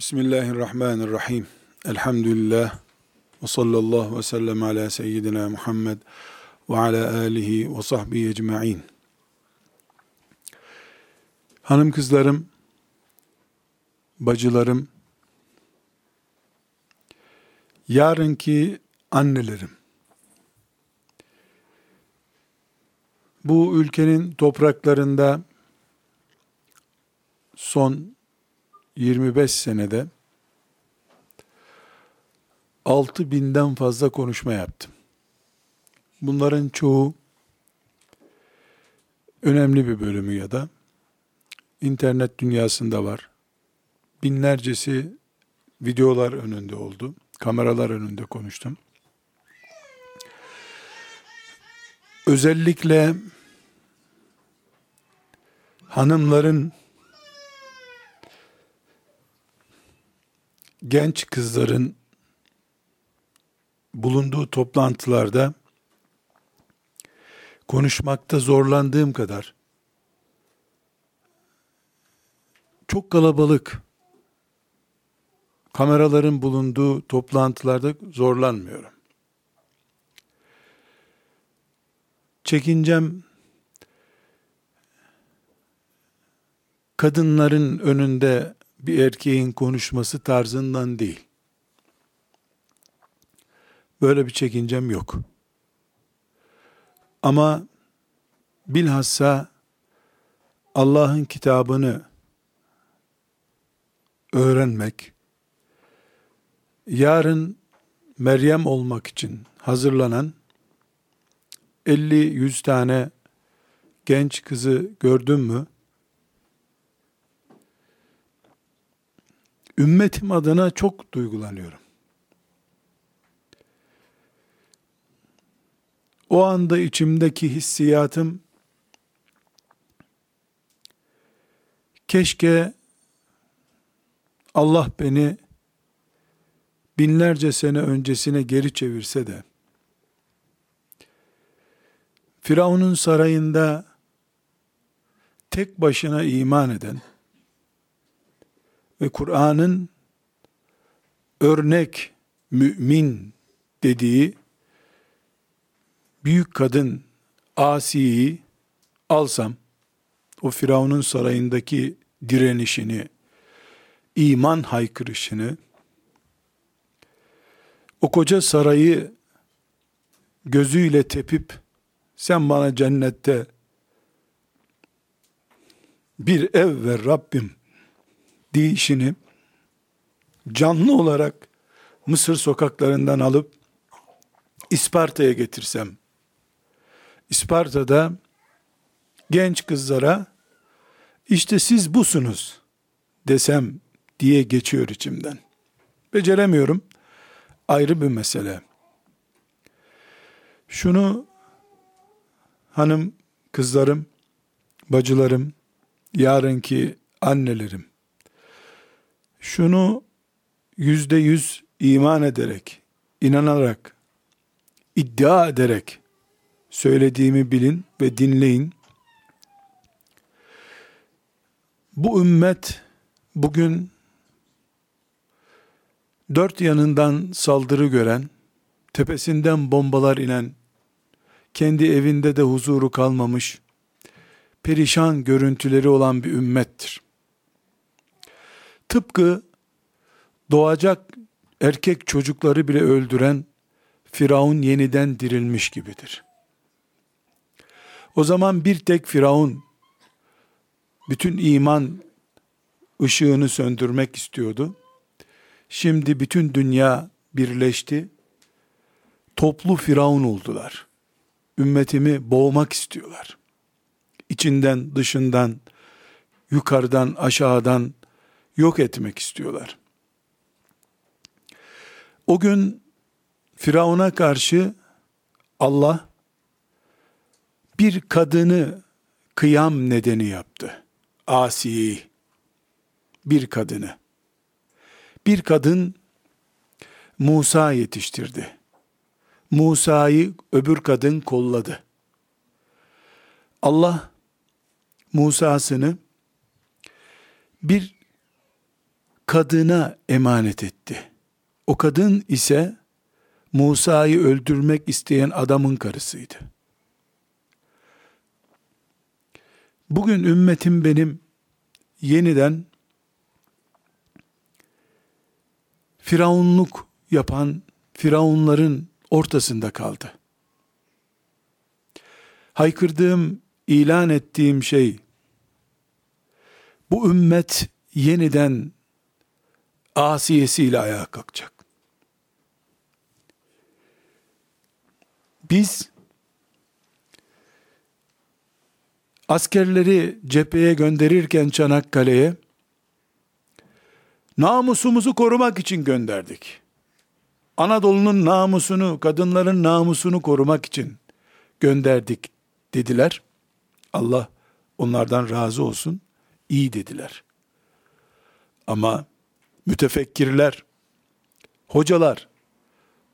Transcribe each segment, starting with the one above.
Bismillahirrahmanirrahim. Elhamdülillah. Ve sallallahu ve sellem ala seyyidina Muhammed ve ala alihi ve sahbihi ecma'in. Hanım kızlarım, bacılarım, yarınki annelerim, bu ülkenin topraklarında son 25 senede 6 binden fazla konuşma yaptım. Bunların çoğu önemli bir bölümü ya da internet dünyasında var. Binlercesi videolar önünde oldu. Kameralar önünde konuştum. Özellikle hanımların genç kızların bulunduğu toplantılarda konuşmakta zorlandığım kadar çok kalabalık kameraların bulunduğu toplantılarda zorlanmıyorum. Çekincem kadınların önünde bir erkeğin konuşması tarzından değil. Böyle bir çekincem yok. Ama bilhassa Allah'ın kitabını öğrenmek, yarın Meryem olmak için hazırlanan 50-100 tane genç kızı gördün mü? Ümmetim adına çok duygulanıyorum. O anda içimdeki hissiyatım keşke Allah beni binlerce sene öncesine geri çevirse de Firavun'un sarayında tek başına iman eden ve Kur'an'ın örnek mümin dediği büyük kadın Asiye'yi alsam, o Firavun'un sarayındaki direnişini, iman haykırışını, o koca sarayı gözüyle tepip, sen bana cennette bir ev ver Rabbim deyişini canlı olarak Mısır sokaklarından alıp İsparta'ya getirsem, İsparta'da genç kızlara işte siz busunuz desem diye geçiyor içimden. Beceremiyorum. Ayrı bir mesele. Şunu hanım, kızlarım, bacılarım, yarınki annelerim, şunu yüzde yüz iman ederek, inanarak, iddia ederek söylediğimi bilin ve dinleyin. Bu ümmet bugün dört yanından saldırı gören, tepesinden bombalar inen, kendi evinde de huzuru kalmamış, perişan görüntüleri olan bir ümmettir. Tıpkı doğacak erkek çocukları bile öldüren Firavun yeniden dirilmiş gibidir. O zaman bir tek Firavun bütün iman ışığını söndürmek istiyordu. Şimdi bütün dünya birleşti. Toplu Firavun oldular. Ümmetimi boğmak istiyorlar. İçinden, dışından, yukarıdan, aşağıdan yok etmek istiyorlar. O gün Firavun'a karşı Allah bir kadını kıyam nedeni yaptı. Asiye'yi. Bir kadını. Bir kadın Musa yetiştirdi. Musa'yı öbür kadın kolladı. Allah Musa'sını bir kadına emanet etti. O kadın ise Musa'yı öldürmek isteyen adamın karısıydı. Bugün ümmetim benim yeniden firavunluk yapan firavunların ortasında kaldı. Haykırdığım, ilan ettiğim şey bu ümmet yeniden asiyesiyle ayağa kalkacak. Biz askerleri cepheye gönderirken Çanakkale'ye namusumuzu korumak için gönderdik. Anadolu'nun namusunu, kadınların namusunu korumak için gönderdik dediler. Allah onlardan razı olsun. İyi dediler. Ama mütefekkirler, hocalar,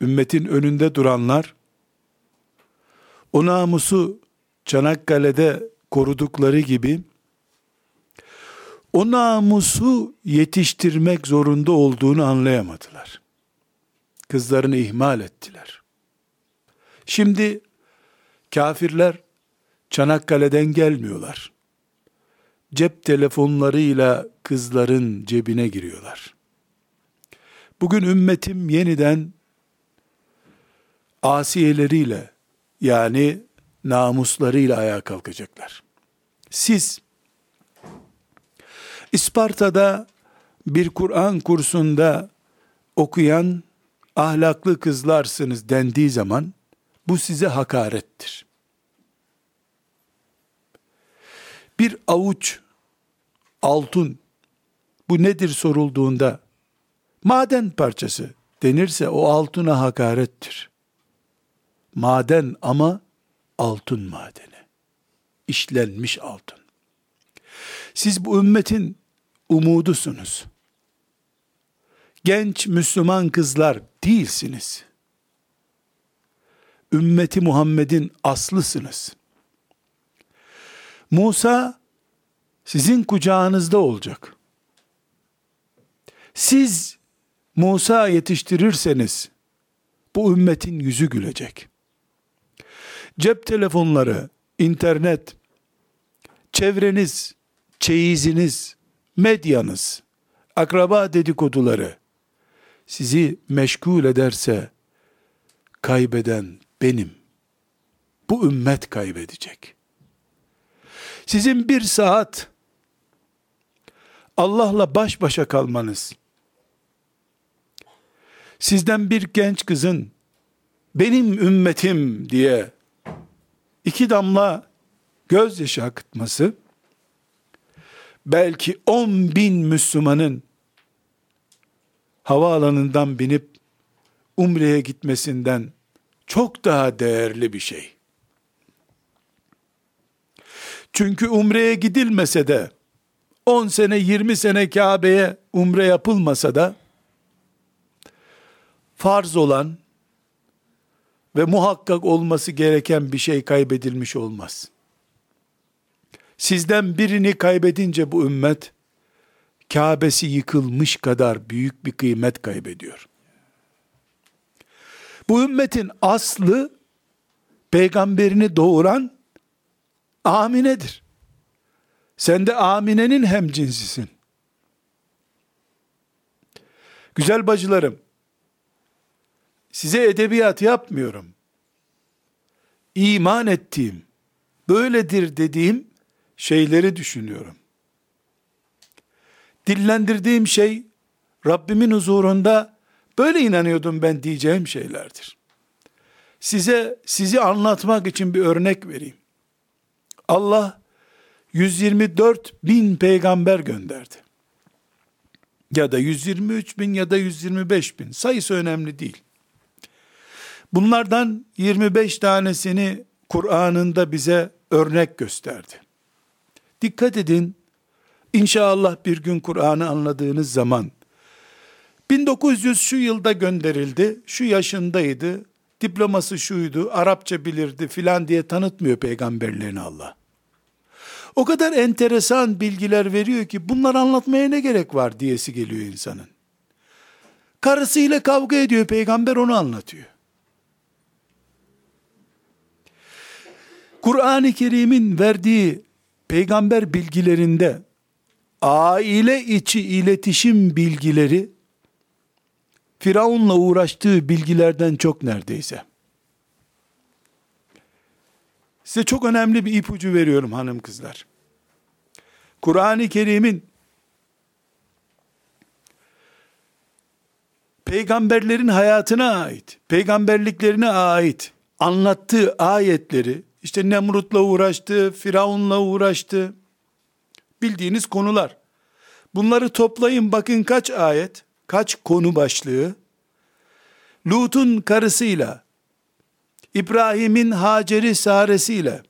ümmetin önünde duranlar, o namusu Çanakkale'de korudukları gibi, o namusu yetiştirmek zorunda olduğunu anlayamadılar. Kızlarını ihmal ettiler. Şimdi kafirler Çanakkale'den gelmiyorlar. Cep telefonlarıyla kızların cebine giriyorlar. Bugün ümmetim yeniden asiyeleriyle yani namuslarıyla ayağa kalkacaklar. Siz İsparta'da bir Kur'an kursunda okuyan ahlaklı kızlarsınız dendiği zaman bu size hakarettir. Bir avuç altın bu nedir sorulduğunda maden parçası denirse o altına hakarettir. Maden ama altın madeni. İşlenmiş altın. Siz bu ümmetin umudusunuz. Genç Müslüman kızlar değilsiniz. Ümmeti Muhammed'in aslısınız. Musa sizin kucağınızda olacak. Siz Musa yetiştirirseniz bu ümmetin yüzü gülecek. Cep telefonları, internet, çevreniz, çeyiziniz, medyanız, akraba dedikoduları sizi meşgul ederse kaybeden benim. Bu ümmet kaybedecek. Sizin bir saat Allah'la baş başa kalmanız, sizden bir genç kızın benim ümmetim diye iki damla gözyaşı akıtması, belki on bin Müslümanın havaalanından binip Umre'ye gitmesinden çok daha değerli bir şey. Çünkü Umre'ye gidilmese de 10 sene 20 sene Kabe'ye umre yapılmasa da farz olan ve muhakkak olması gereken bir şey kaybedilmiş olmaz. Sizden birini kaybedince bu ümmet Kabe'si yıkılmış kadar büyük bir kıymet kaybediyor. Bu ümmetin aslı peygamberini doğuran Amine'dir. Sen de Amine'nin hem cinsisin. Güzel bacılarım, size edebiyat yapmıyorum. İman ettiğim, böyledir dediğim şeyleri düşünüyorum. Dillendirdiğim şey, Rabbimin huzurunda böyle inanıyordum ben diyeceğim şeylerdir. Size, sizi anlatmak için bir örnek vereyim. Allah 124 bin peygamber gönderdi. Ya da 123 bin ya da 125 bin. Sayısı önemli değil. Bunlardan 25 tanesini Kur'an'ında bize örnek gösterdi. Dikkat edin, İnşallah bir gün Kur'an'ı anladığınız zaman, 1900 şu yılda gönderildi, şu yaşındaydı, diploması şuydu, Arapça bilirdi filan diye tanıtmıyor peygamberlerini Allah. O kadar enteresan bilgiler veriyor ki bunlar anlatmaya ne gerek var diyesi geliyor insanın. Karısıyla kavga ediyor peygamber onu anlatıyor. Kur'an-ı Kerim'in verdiği peygamber bilgilerinde aile içi iletişim bilgileri Firavun'la uğraştığı bilgilerden çok neredeyse. Size çok önemli bir ipucu veriyorum hanım kızlar. Kur'an-ı Kerim'in peygamberlerin hayatına ait, peygamberliklerine ait anlattığı ayetleri, işte Nemrut'la uğraştı, Firavun'la uğraştı, bildiğiniz konular. Bunları toplayın bakın kaç ayet, kaç konu başlığı. Lut'un karısıyla, İbrahim'in Hacer'i Saresiyle,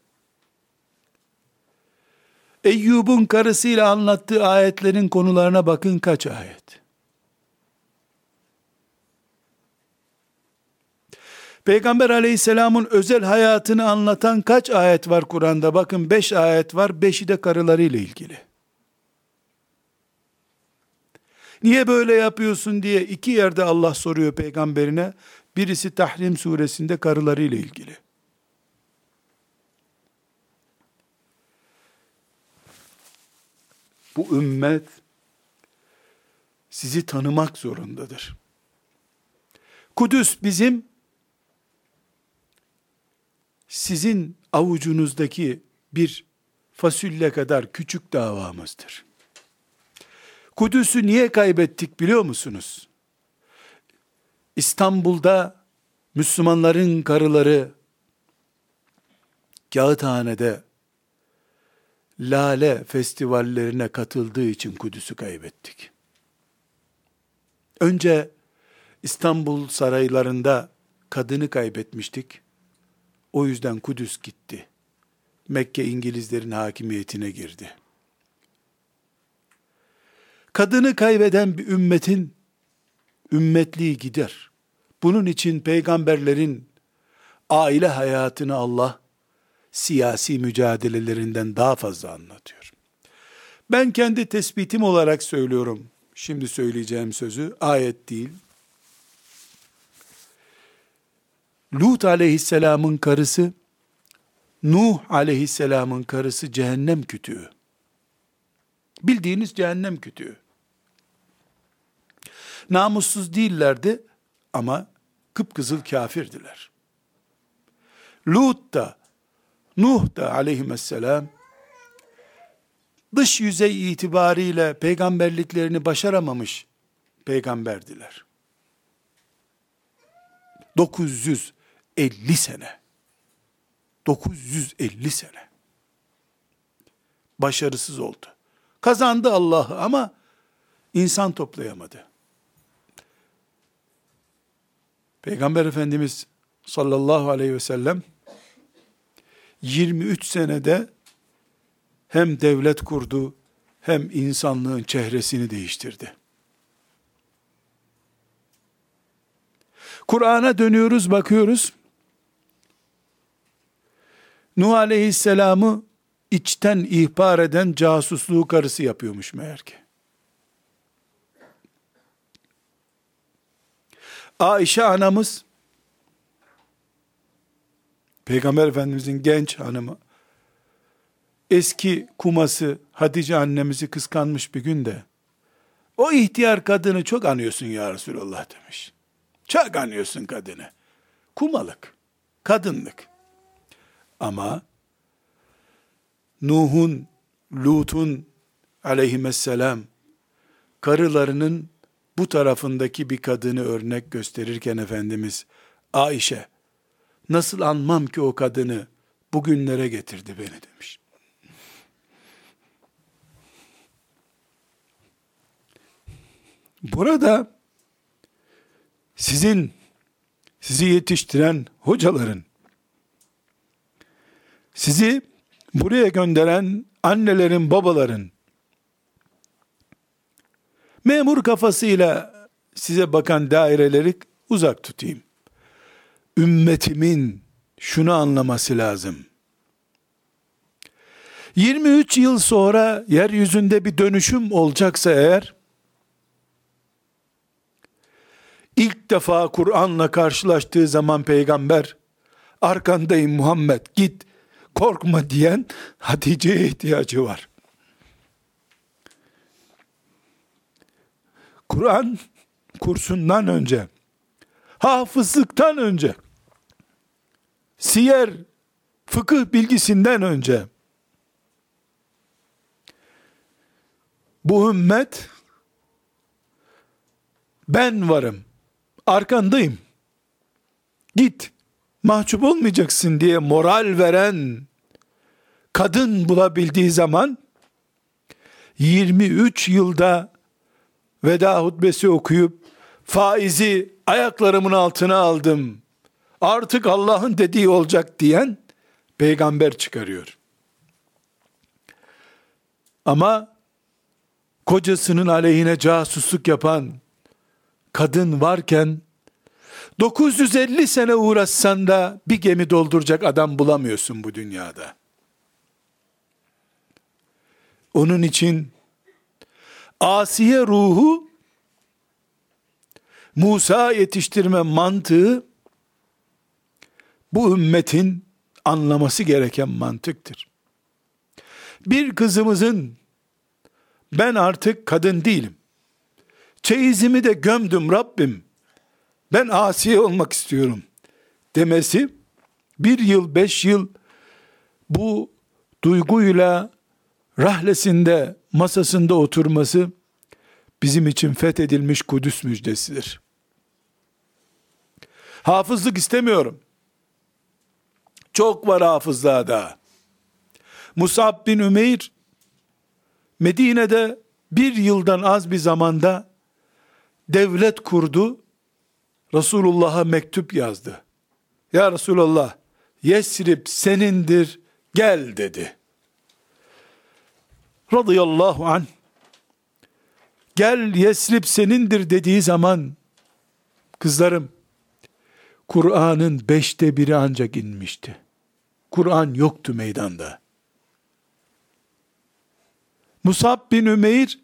Eyyub'un karısıyla anlattığı ayetlerin konularına bakın kaç ayet. Peygamber aleyhisselamın özel hayatını anlatan kaç ayet var Kur'an'da? Bakın beş ayet var, beşi de karılarıyla ilgili. Niye böyle yapıyorsun diye iki yerde Allah soruyor peygamberine. Birisi Tahrim suresinde karılarıyla ilgili. Bu ümmet sizi tanımak zorundadır. Kudüs bizim sizin avucunuzdaki bir fasulye kadar küçük davamızdır. Kudüs'ü niye kaybettik biliyor musunuz? İstanbul'da Müslümanların karıları Kağıthane'de lale festivallerine katıldığı için Kudüs'ü kaybettik. Önce İstanbul saraylarında kadını kaybetmiştik. O yüzden Kudüs gitti. Mekke İngilizlerin hakimiyetine girdi. Kadını kaybeden bir ümmetin ümmetliği gider. Bunun için peygamberlerin aile hayatını Allah siyasi mücadelelerinden daha fazla anlatıyor. Ben kendi tespitim olarak söylüyorum. Şimdi söyleyeceğim sözü ayet değil. Lut aleyhisselamın karısı, Nuh aleyhisselamın karısı cehennem kütüğü. Bildiğiniz cehennem kütüğü. Namussuz değillerdi ama kıpkızıl kafirdiler. Lut da, Nuh da aleyhisselam dış yüzey itibariyle peygamberliklerini başaramamış peygamberdiler. 950 sene 950 sene başarısız oldu. Kazandı Allah'ı ama insan toplayamadı. Peygamber Efendimiz sallallahu aleyhi ve sellem 23 senede hem devlet kurdu hem insanlığın çehresini değiştirdi. Kur'an'a dönüyoruz, bakıyoruz. Nuh Aleyhisselam'ı içten ihbar eden casusluğu karısı yapıyormuş meğer ki. Ayşe anamız, Peygamber Efendimizin genç hanımı, eski kuması Hatice annemizi kıskanmış bir günde, o ihtiyar kadını çok anıyorsun ya Resulallah demiş. Çok anıyorsun kadını. Kumalık, kadınlık. Ama Nuh'un, Lut'un aleyhisselam karılarının bu tarafındaki bir kadını örnek gösterirken Efendimiz Ayşe nasıl anmam ki o kadını bugünlere getirdi beni demiş. Burada sizin sizi yetiştiren hocaların sizi buraya gönderen annelerin, babaların memur kafasıyla size bakan daireleri uzak tutayım. Ümmetimin şunu anlaması lazım. 23 yıl sonra yeryüzünde bir dönüşüm olacaksa eğer, ilk defa Kur'an'la karşılaştığı zaman peygamber, arkandayım Muhammed git korkma diyen Hatice'ye ihtiyacı var. Kur'an kursundan önce, hafızlıktan önce, siyer, fıkıh bilgisinden önce, bu ümmet, ben varım, arkandayım, git, mahcup olmayacaksın diye moral veren kadın bulabildiği zaman 23 yılda veda hutbesi okuyup faizi ayaklarımın altına aldım. Artık Allah'ın dediği olacak diyen peygamber çıkarıyor. Ama kocasının aleyhine casusluk yapan kadın varken 950 sene uğraşsan da bir gemi dolduracak adam bulamıyorsun bu dünyada. Onun için Asiye ruhu Musa yetiştirme mantığı bu ümmetin anlaması gereken mantıktır. Bir kızımızın ben artık kadın değilim. Çeyizimi de gömdüm Rabbim. Ben asiye olmak istiyorum demesi bir yıl beş yıl bu duyguyla rahlesinde masasında oturması bizim için fethedilmiş Kudüs müjdesidir. Hafızlık istemiyorum. Çok var hafızlığa da. Musab bin Ümeyr Medine'de bir yıldan az bir zamanda devlet kurdu. Resulullah'a mektup yazdı. Ya Resulallah Yesrib senindir gel dedi. Radıyallahu an gel Yesrib senindir dediği zaman kızlarım Kur'an'ın beşte biri ancak inmişti. Kur'an yoktu meydanda. Musab bin Ümeyr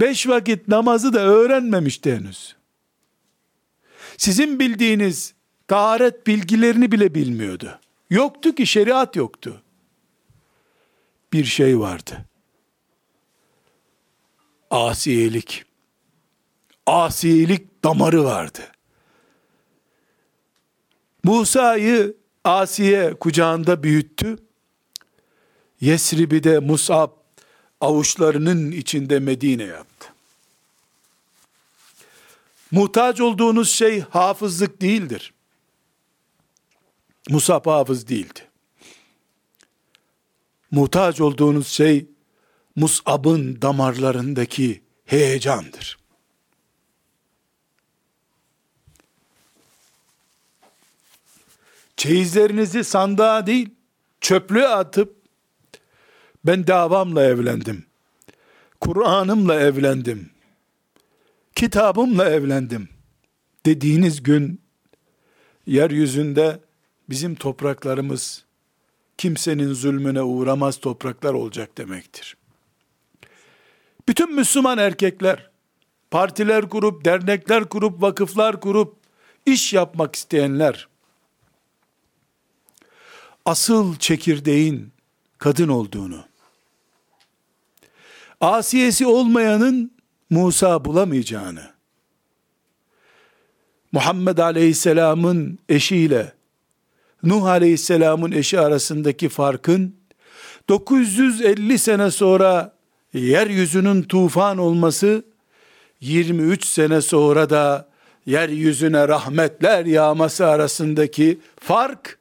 beş vakit namazı da öğrenmemişti henüz. Sizin bildiğiniz taharet bilgilerini bile bilmiyordu. Yoktu ki şeriat yoktu. Bir şey vardı. Asiyelik. Asiyelik damarı vardı. Musa'yı Asiye kucağında büyüttü. Yesrib'i de Musab avuçlarının içinde Medine yaptı. Muhtaç olduğunuz şey hafızlık değildir. Musab hafız değildi. Muhtaç olduğunuz şey Mus'ab'ın damarlarındaki heyecandır. Çeyizlerinizi sandığa değil, çöplüğe atıp ben davamla evlendim. Kur'an'ımla evlendim. Kitabımla evlendim. Dediğiniz gün yeryüzünde bizim topraklarımız kimsenin zulmüne uğramaz topraklar olacak demektir. Bütün Müslüman erkekler partiler kurup, dernekler kurup, vakıflar kurup iş yapmak isteyenler asıl çekirdeğin kadın olduğunu, asiyesi olmayanın Musa bulamayacağını, Muhammed Aleyhisselam'ın eşiyle Nuh Aleyhisselam'ın eşi arasındaki farkın 950 sene sonra yeryüzünün tufan olması 23 sene sonra da yeryüzüne rahmetler yağması arasındaki fark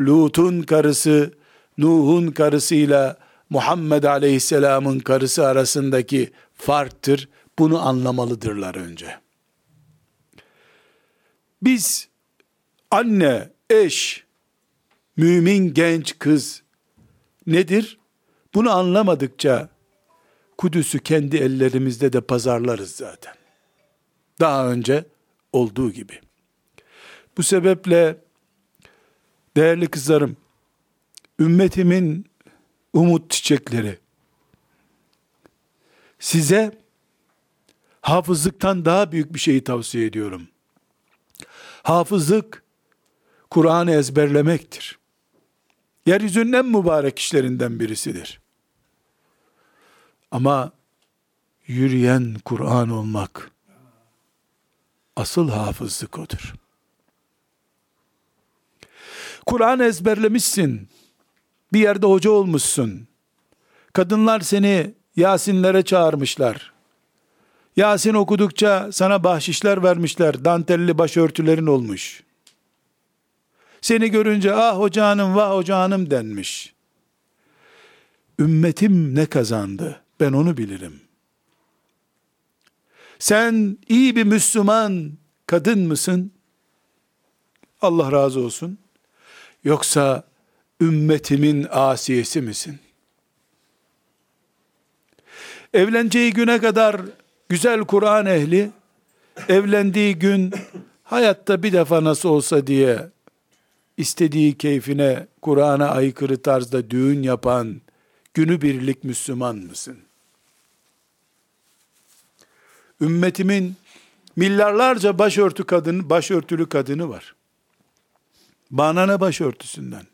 Lut'un karısı Nuh'un karısıyla Muhammed Aleyhisselam'ın karısı arasındaki farktır. Bunu anlamalıdırlar önce. Biz anne, eş, mümin genç kız nedir? Bunu anlamadıkça Kudüs'ü kendi ellerimizde de pazarlarız zaten. Daha önce olduğu gibi. Bu sebeple değerli kızlarım, ümmetimin umut çiçekleri. Size hafızlıktan daha büyük bir şeyi tavsiye ediyorum. Hafızlık Kur'an'ı ezberlemektir. Yeryüzünün en mübarek işlerinden birisidir. Ama yürüyen Kur'an olmak asıl hafızlık odur. Kur'an ezberlemişsin. Bir yerde hoca olmuşsun. Kadınlar seni Yasinlere çağırmışlar. Yasin okudukça sana bahşişler vermişler. Dantelli başörtülerin olmuş. Seni görünce ah hocanım vah hocanım denmiş. Ümmetim ne kazandı? Ben onu bilirim. Sen iyi bir Müslüman kadın mısın? Allah razı olsun. Yoksa ümmetimin asiyesi misin? Evleneceği güne kadar güzel Kur'an ehli, evlendiği gün hayatta bir defa nasıl olsa diye istediği keyfine Kur'an'a aykırı tarzda düğün yapan günübirlik Müslüman mısın? Ümmetimin milyarlarca başörtü kadın, başörtülü kadını var. Bana ne başörtüsünden?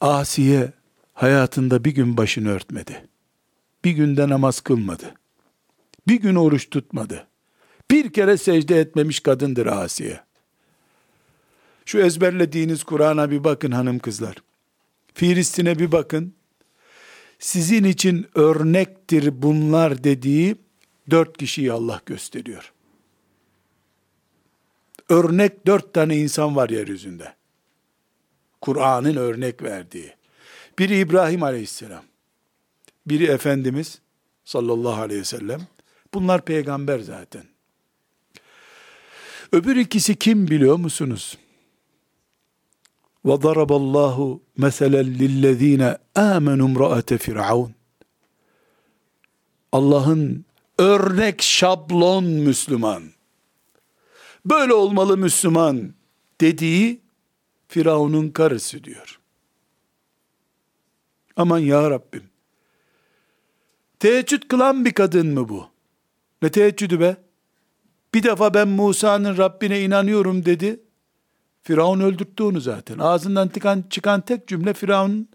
Asiye hayatında bir gün başını örtmedi. Bir günde namaz kılmadı. Bir gün oruç tutmadı. Bir kere secde etmemiş kadındır Asiye. Şu ezberlediğiniz Kur'an'a bir bakın hanım kızlar. Filistin'e bir bakın. Sizin için örnektir bunlar dediği dört kişiyi Allah gösteriyor. Örnek dört tane insan var yeryüzünde. Kur'an'ın örnek verdiği. Biri İbrahim aleyhisselam. Biri Efendimiz sallallahu aleyhi ve sellem. Bunlar peygamber zaten. Öbür ikisi kim biliyor musunuz? وَضَرَبَ اللّٰهُ مَثَلًا لِلَّذ۪ينَ آمَنُوا امْرَأَةَ فِرْعَوْنَ Allah'ın örnek şablon Müslüman, böyle olmalı Müslüman dediği Firavun'un karısı diyor. Aman ya Rabbim. Teheccüd kılan bir kadın mı bu? Ne teheccüdü be? Bir defa ben Musa'nın Rabbine inanıyorum dedi. Firavun öldürttü onu zaten. Ağzından çıkan, çıkan tek cümle Firavun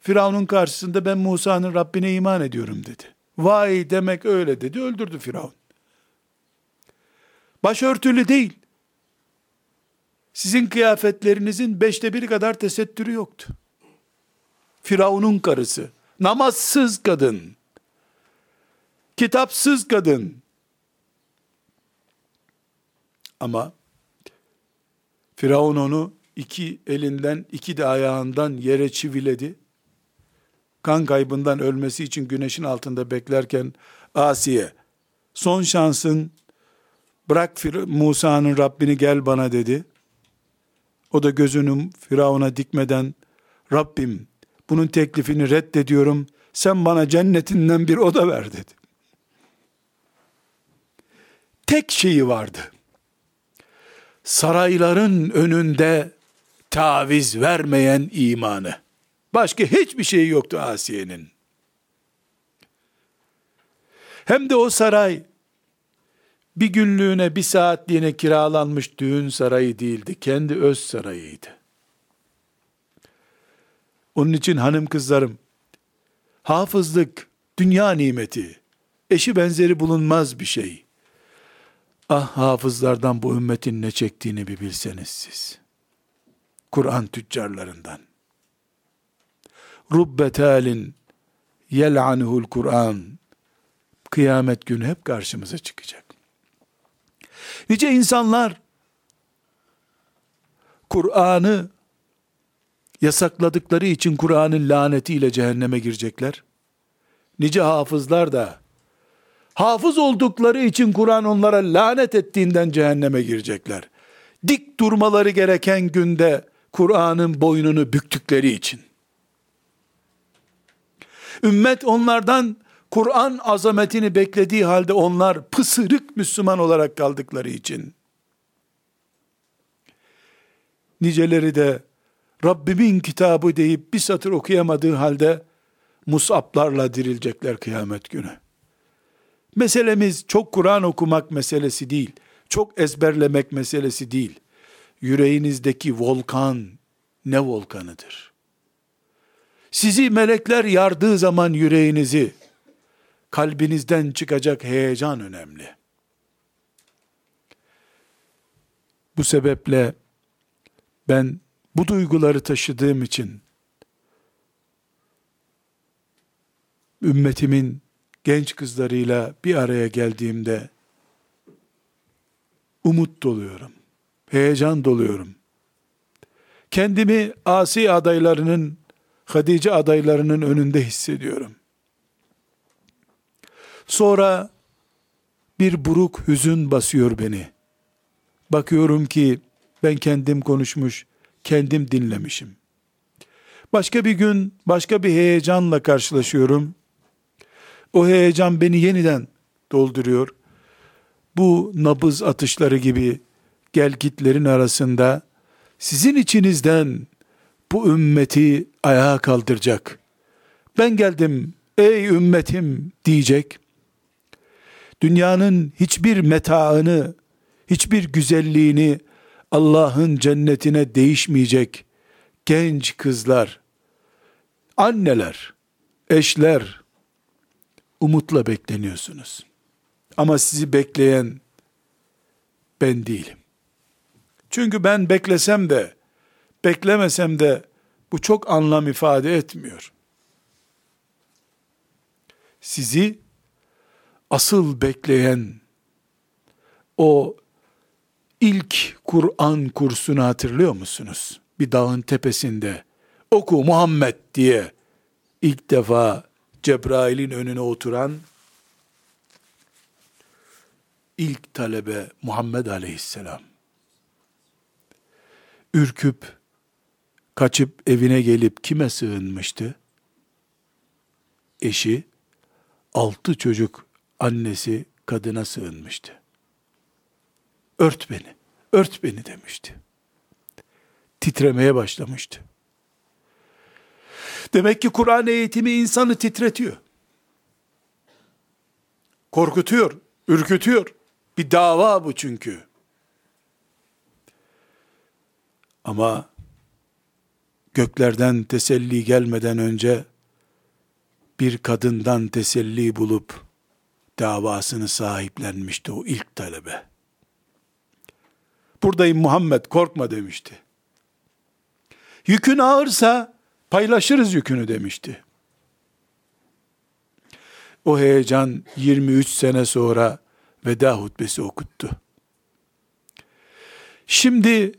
Firavun'un karşısında ben Musa'nın Rabbine iman ediyorum dedi. Vay demek öyle dedi. Öldürdü Firavun. Başörtülü değil. Sizin kıyafetlerinizin beşte biri kadar tesettürü yoktu. Firavun'un karısı. Namazsız kadın. Kitapsız kadın. Ama Firavun onu iki elinden, iki de ayağından yere çiviledi. Kan kaybından ölmesi için güneşin altında beklerken Asiye, son şansın bırak Musa'nın Rabbini gel bana dedi. O da gözünü Firavun'a dikmeden Rabbim bunun teklifini reddediyorum. Sen bana cennetinden bir oda ver dedi. Tek şeyi vardı sarayların önünde taviz vermeyen imanı. Başka hiçbir şey yoktu Asiye'nin. Hem de o saray bir günlüğüne bir saatliğine kiralanmış düğün sarayı değildi. Kendi öz sarayıydı. Onun için hanım kızlarım, hafızlık dünya nimeti, eşi benzeri bulunmaz bir şey. Ah hafızlardan bu ümmetin ne çektiğini bir bilseniz siz. Kur'an tüccarlarından. Rubbetalin yel'anuhul Kur'an. Kıyamet günü hep karşımıza çıkacak. Nice insanlar Kur'an'ı yasakladıkları için Kur'an'ın lanetiyle cehenneme girecekler. Nice hafızlar da hafız oldukları için Kur'an onlara lanet ettiğinden cehenneme girecekler. Dik durmaları gereken günde Kur'an'ın boynunu büktükleri için. Ümmet onlardan Kur'an azametini beklediği halde onlar pısırık Müslüman olarak kaldıkları için. Niceleri de Rabbimin kitabı deyip bir satır okuyamadığı halde musaplarla dirilecekler kıyamet günü. Meselemiz çok Kur'an okumak meselesi değil. Çok ezberlemek meselesi değil. Yüreğinizdeki volkan ne volkanıdır? Sizi melekler yardığı zaman yüreğinizi, kalbinizden çıkacak heyecan önemli. Bu sebeple ben bu duyguları taşıdığım için ümmetimin genç kızlarıyla bir araya geldiğimde umut doluyorum. Heyecan doluyorum. Kendimi asi adaylarının, Hadice adaylarının önünde hissediyorum. Sonra bir buruk hüzün basıyor beni. Bakıyorum ki ben kendim konuşmuş, kendim dinlemişim. Başka bir gün başka bir heyecanla karşılaşıyorum. O heyecan beni yeniden dolduruyor. Bu nabız atışları gibi gel gitlerin arasında sizin içinizden bu ümmeti ayağa kaldıracak. Ben geldim ey ümmetim diyecek. Dünyanın hiçbir metaını, hiçbir güzelliğini Allah'ın cennetine değişmeyecek genç kızlar, anneler, eşler umutla bekleniyorsunuz. Ama sizi bekleyen ben değilim. Çünkü ben beklesem de, beklemesem de bu çok anlam ifade etmiyor. Sizi asıl bekleyen o ilk Kur'an kursunu hatırlıyor musunuz? Bir dağın tepesinde oku Muhammed diye ilk defa Cebrail'in önüne oturan ilk talebe Muhammed Aleyhisselam. Ürküp, kaçıp evine gelip kime sığınmıştı? Eşi, altı çocuk annesi kadına sığınmıştı. Ört beni, ört beni demişti. Titremeye başlamıştı. Demek ki Kur'an eğitimi insanı titretiyor. Korkutuyor, ürkütüyor. Bir dava bu çünkü. Ama göklerden teselli gelmeden önce bir kadından teselli bulup davasını sahiplenmişti o ilk talebe. Buradayım Muhammed korkma demişti. Yükün ağırsa paylaşırız yükünü demişti. O heyecan 23 sene sonra veda hutbesi okuttu. Şimdi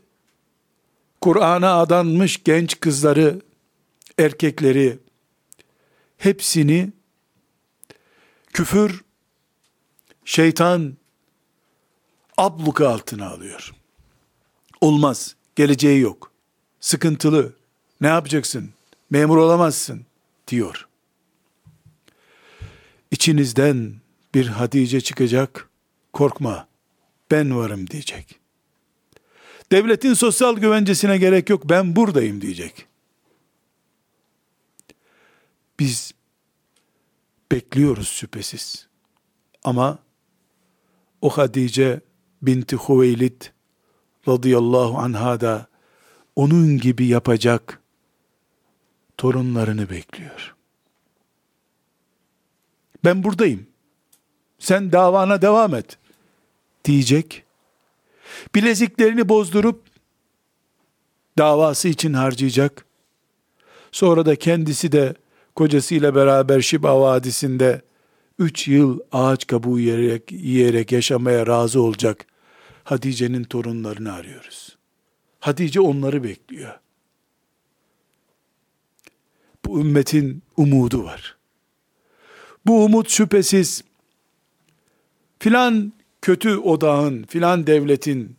Kur'an'a adanmış genç kızları, erkekleri hepsini küfür, şeytan abluka altına alıyor. Olmaz, geleceği yok. Sıkıntılı. Ne yapacaksın? Memur olamazsın diyor. İçinizden bir Hatice çıkacak. Korkma. Ben varım diyecek. Devletin sosyal güvencesine gerek yok. Ben buradayım diyecek. Biz bekliyoruz şüphesiz. Ama o Hadice binti Huveylid radıyallahu anha da onun gibi yapacak torunlarını bekliyor. Ben buradayım. Sen davana devam et diyecek. Bileziklerini bozdurup davası için harcayacak. Sonra da kendisi de kocasıyla beraber Şiba Vadisi'nde üç yıl ağaç kabuğu yiyerek, yiyerek yaşamaya razı olacak Hatice'nin torunlarını arıyoruz. Hatice onları bekliyor. Bu ümmetin umudu var. Bu umut şüphesiz filan kötü odağın, filan devletin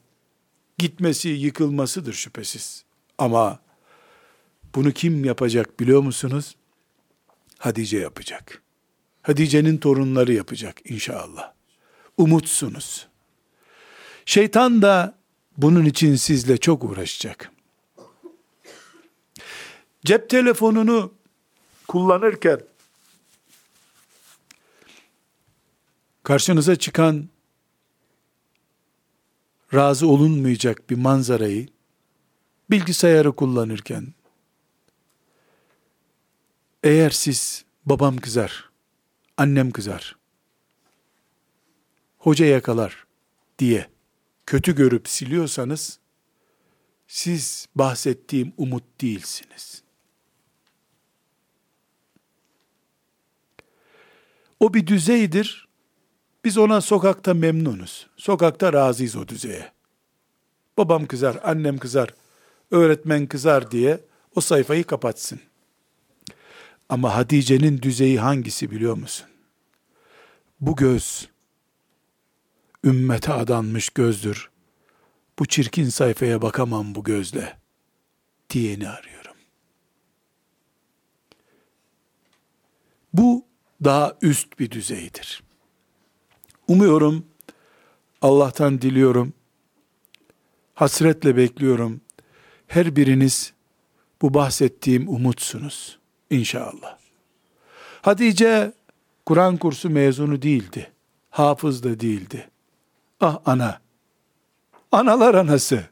gitmesi, yıkılmasıdır şüphesiz. Ama bunu kim yapacak biliyor musunuz? Hadice yapacak. Hadice'nin torunları yapacak inşallah. Umutsunuz. Şeytan da bunun için sizle çok uğraşacak. Cep telefonunu kullanırken karşınıza çıkan razı olunmayacak bir manzarayı bilgisayarı kullanırken eğer siz babam kızar, annem kızar, hoca yakalar diye kötü görüp siliyorsanız siz bahsettiğim umut değilsiniz. O bir düzeydir. Biz ona sokakta memnunuz. Sokakta razıyız o düzeye. Babam kızar, annem kızar, öğretmen kızar diye o sayfayı kapatsın. Ama Hatice'nin düzeyi hangisi biliyor musun? Bu göz ümmete adanmış gözdür. Bu çirkin sayfaya bakamam bu gözle diyeni arıyorum. Bu daha üst bir düzeydir. Umuyorum, Allah'tan diliyorum, hasretle bekliyorum. Her biriniz bu bahsettiğim umutsunuz inşallah. Hatice Kur'an kursu mezunu değildi. Hafız da değildi. Ah ana. Analar anası.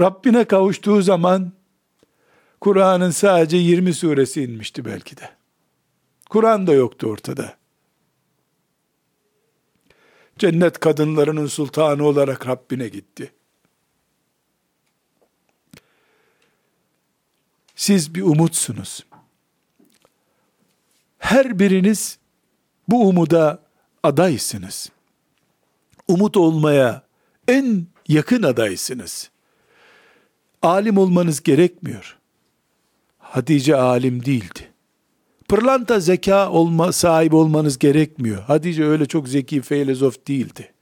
Rabbine kavuştuğu zaman Kur'an'ın sadece 20 suresi inmişti belki de. Kur'an da yoktu ortada. Cennet kadınlarının sultanı olarak Rabbine gitti. Siz bir umutsunuz. Her biriniz bu umuda adaysınız. Umut olmaya en yakın adaysınız. Alim olmanız gerekmiyor. Hatice alim değildi. Pırlanta zeka olma, sahip olmanız gerekmiyor. Hatice öyle çok zeki filozof değildi.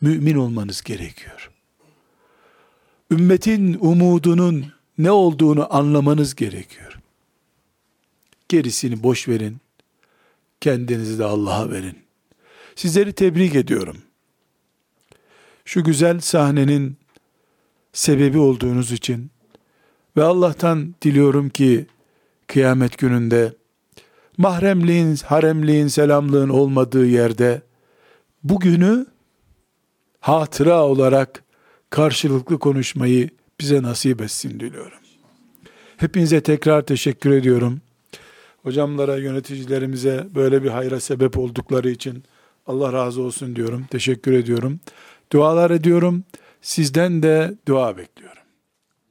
Mümin olmanız gerekiyor. Ümmetin umudunun ne olduğunu anlamanız gerekiyor. Gerisini boş verin. Kendinizi de Allah'a verin. Sizleri tebrik ediyorum. Şu güzel sahnenin sebebi olduğunuz için ve Allah'tan diliyorum ki kıyamet gününde mahremliğin, haremliğin, selamlığın olmadığı yerde bugünü hatıra olarak karşılıklı konuşmayı bize nasip etsin diliyorum. Hepinize tekrar teşekkür ediyorum. Hocamlara, yöneticilerimize böyle bir hayra sebep oldukları için Allah razı olsun diyorum. Teşekkür ediyorum. Dualar ediyorum. Sizden de dua bekliyorum.